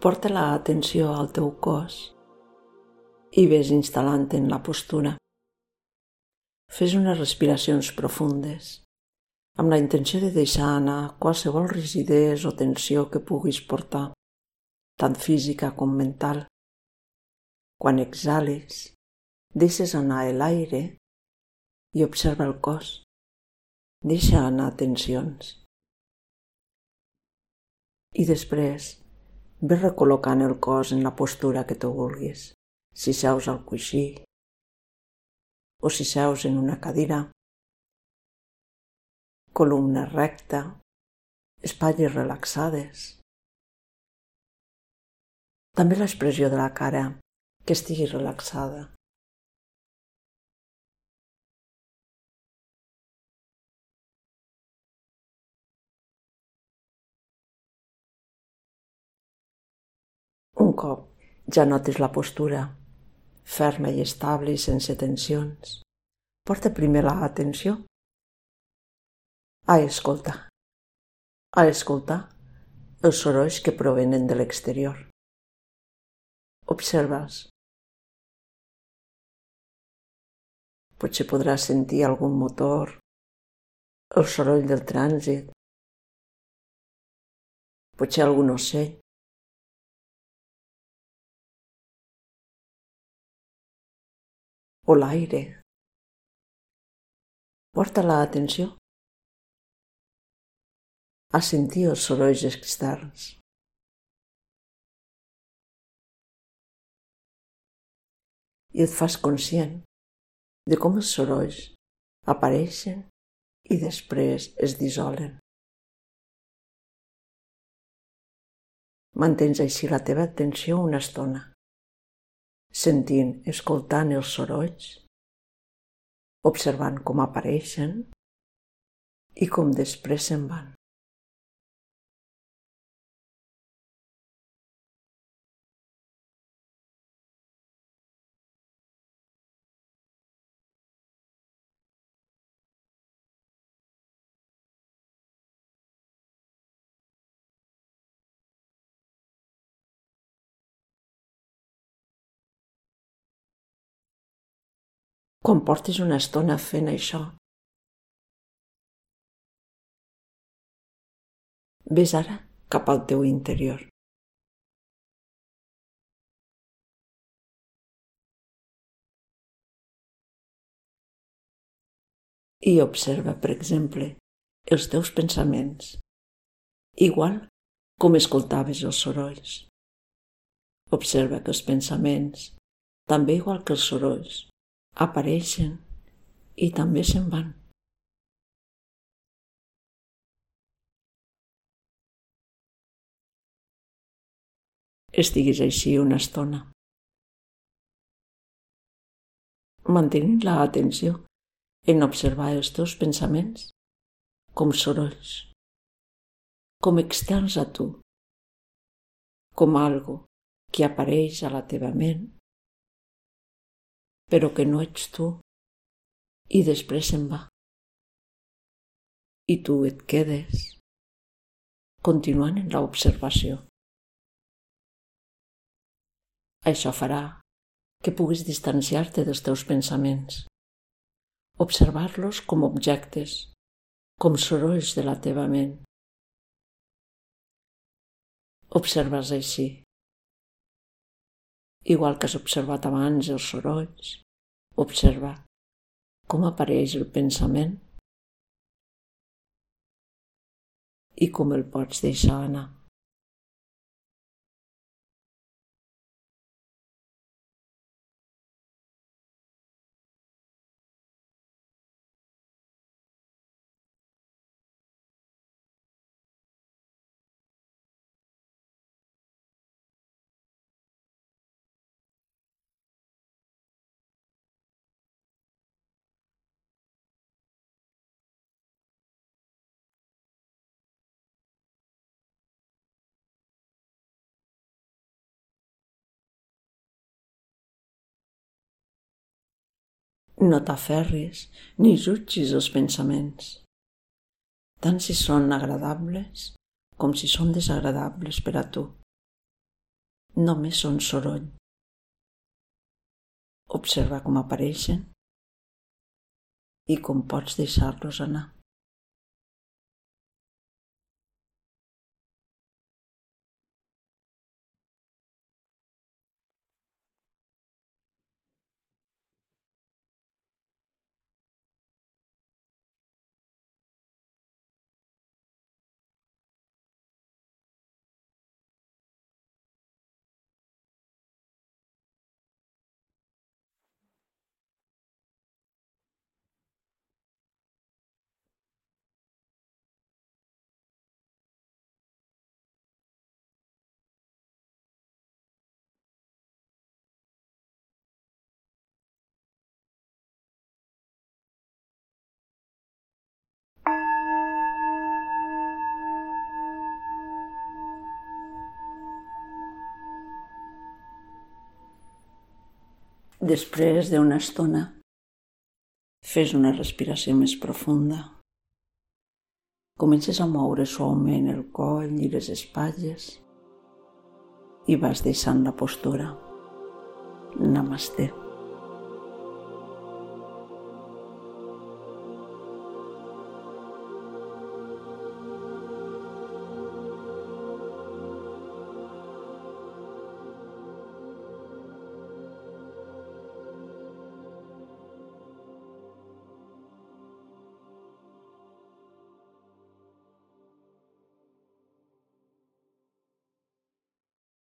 Porta l'atenció al teu cos i ves instal·lant en la postura. Fes unes respiracions profundes amb la intenció de deixar anar qualsevol rigidesa o tensió que puguis portar, tant física com mental. Quan exhales, deixes anar l'aire i observa el cos. Deixa anar tensions. I després, ve recol·locant el cos en la postura que tu vulguis. Si seus al coixí o si seus en una cadira. Columna recta, espatlles relaxades. També l'expressió de la cara, que estigui relaxada. Un cop ja notis la postura, ferma i estable i sense tensions, porta primer l'atenció a escoltar, a escoltar els sorolls que provenen de l'exterior. Observa'ls. Potser podràs sentir algun motor, el soroll del trànsit, potser algun ocell. O l'aire. Porta l'atenció a sentir els sorolls externs. I et fas conscient de com els sorolls apareixen i després es dissolen. Mantens així la teva atenció una estona sentint, escoltant els sorolls, observant com apareixen i com després se'n van. Com portis una estona fent això. Ves ara cap al teu interior. I observa, per exemple, els teus pensaments, igual com escoltaves els sorolls. Observa que els pensaments, també igual que els sorolls, apareixen i també se'n van. Estiguis així una estona. Mantenint l'atenció en observar els teus pensaments com sorolls, com externs a tu, com algo que apareix a la teva ment però que no ets tu, i després se'n va. I tu et quedes continuant en l'observació. Això farà que puguis distanciar-te dels teus pensaments, observar-los com objectes, com sorolls de la teva ment. Observes així igual que has observat abans els sorolls, observa com apareix el pensament i com el pots deixar anar. No t'aferris ni jutgis els pensaments, tant si són agradables com si són desagradables per a tu. només són soroll. Observa com apareixen i com pots deixar-los anar. Després d'una estona, fes una respiració més profunda. Comences a moure suaument el coll i les espatlles i vas deixant la postura. Namaste.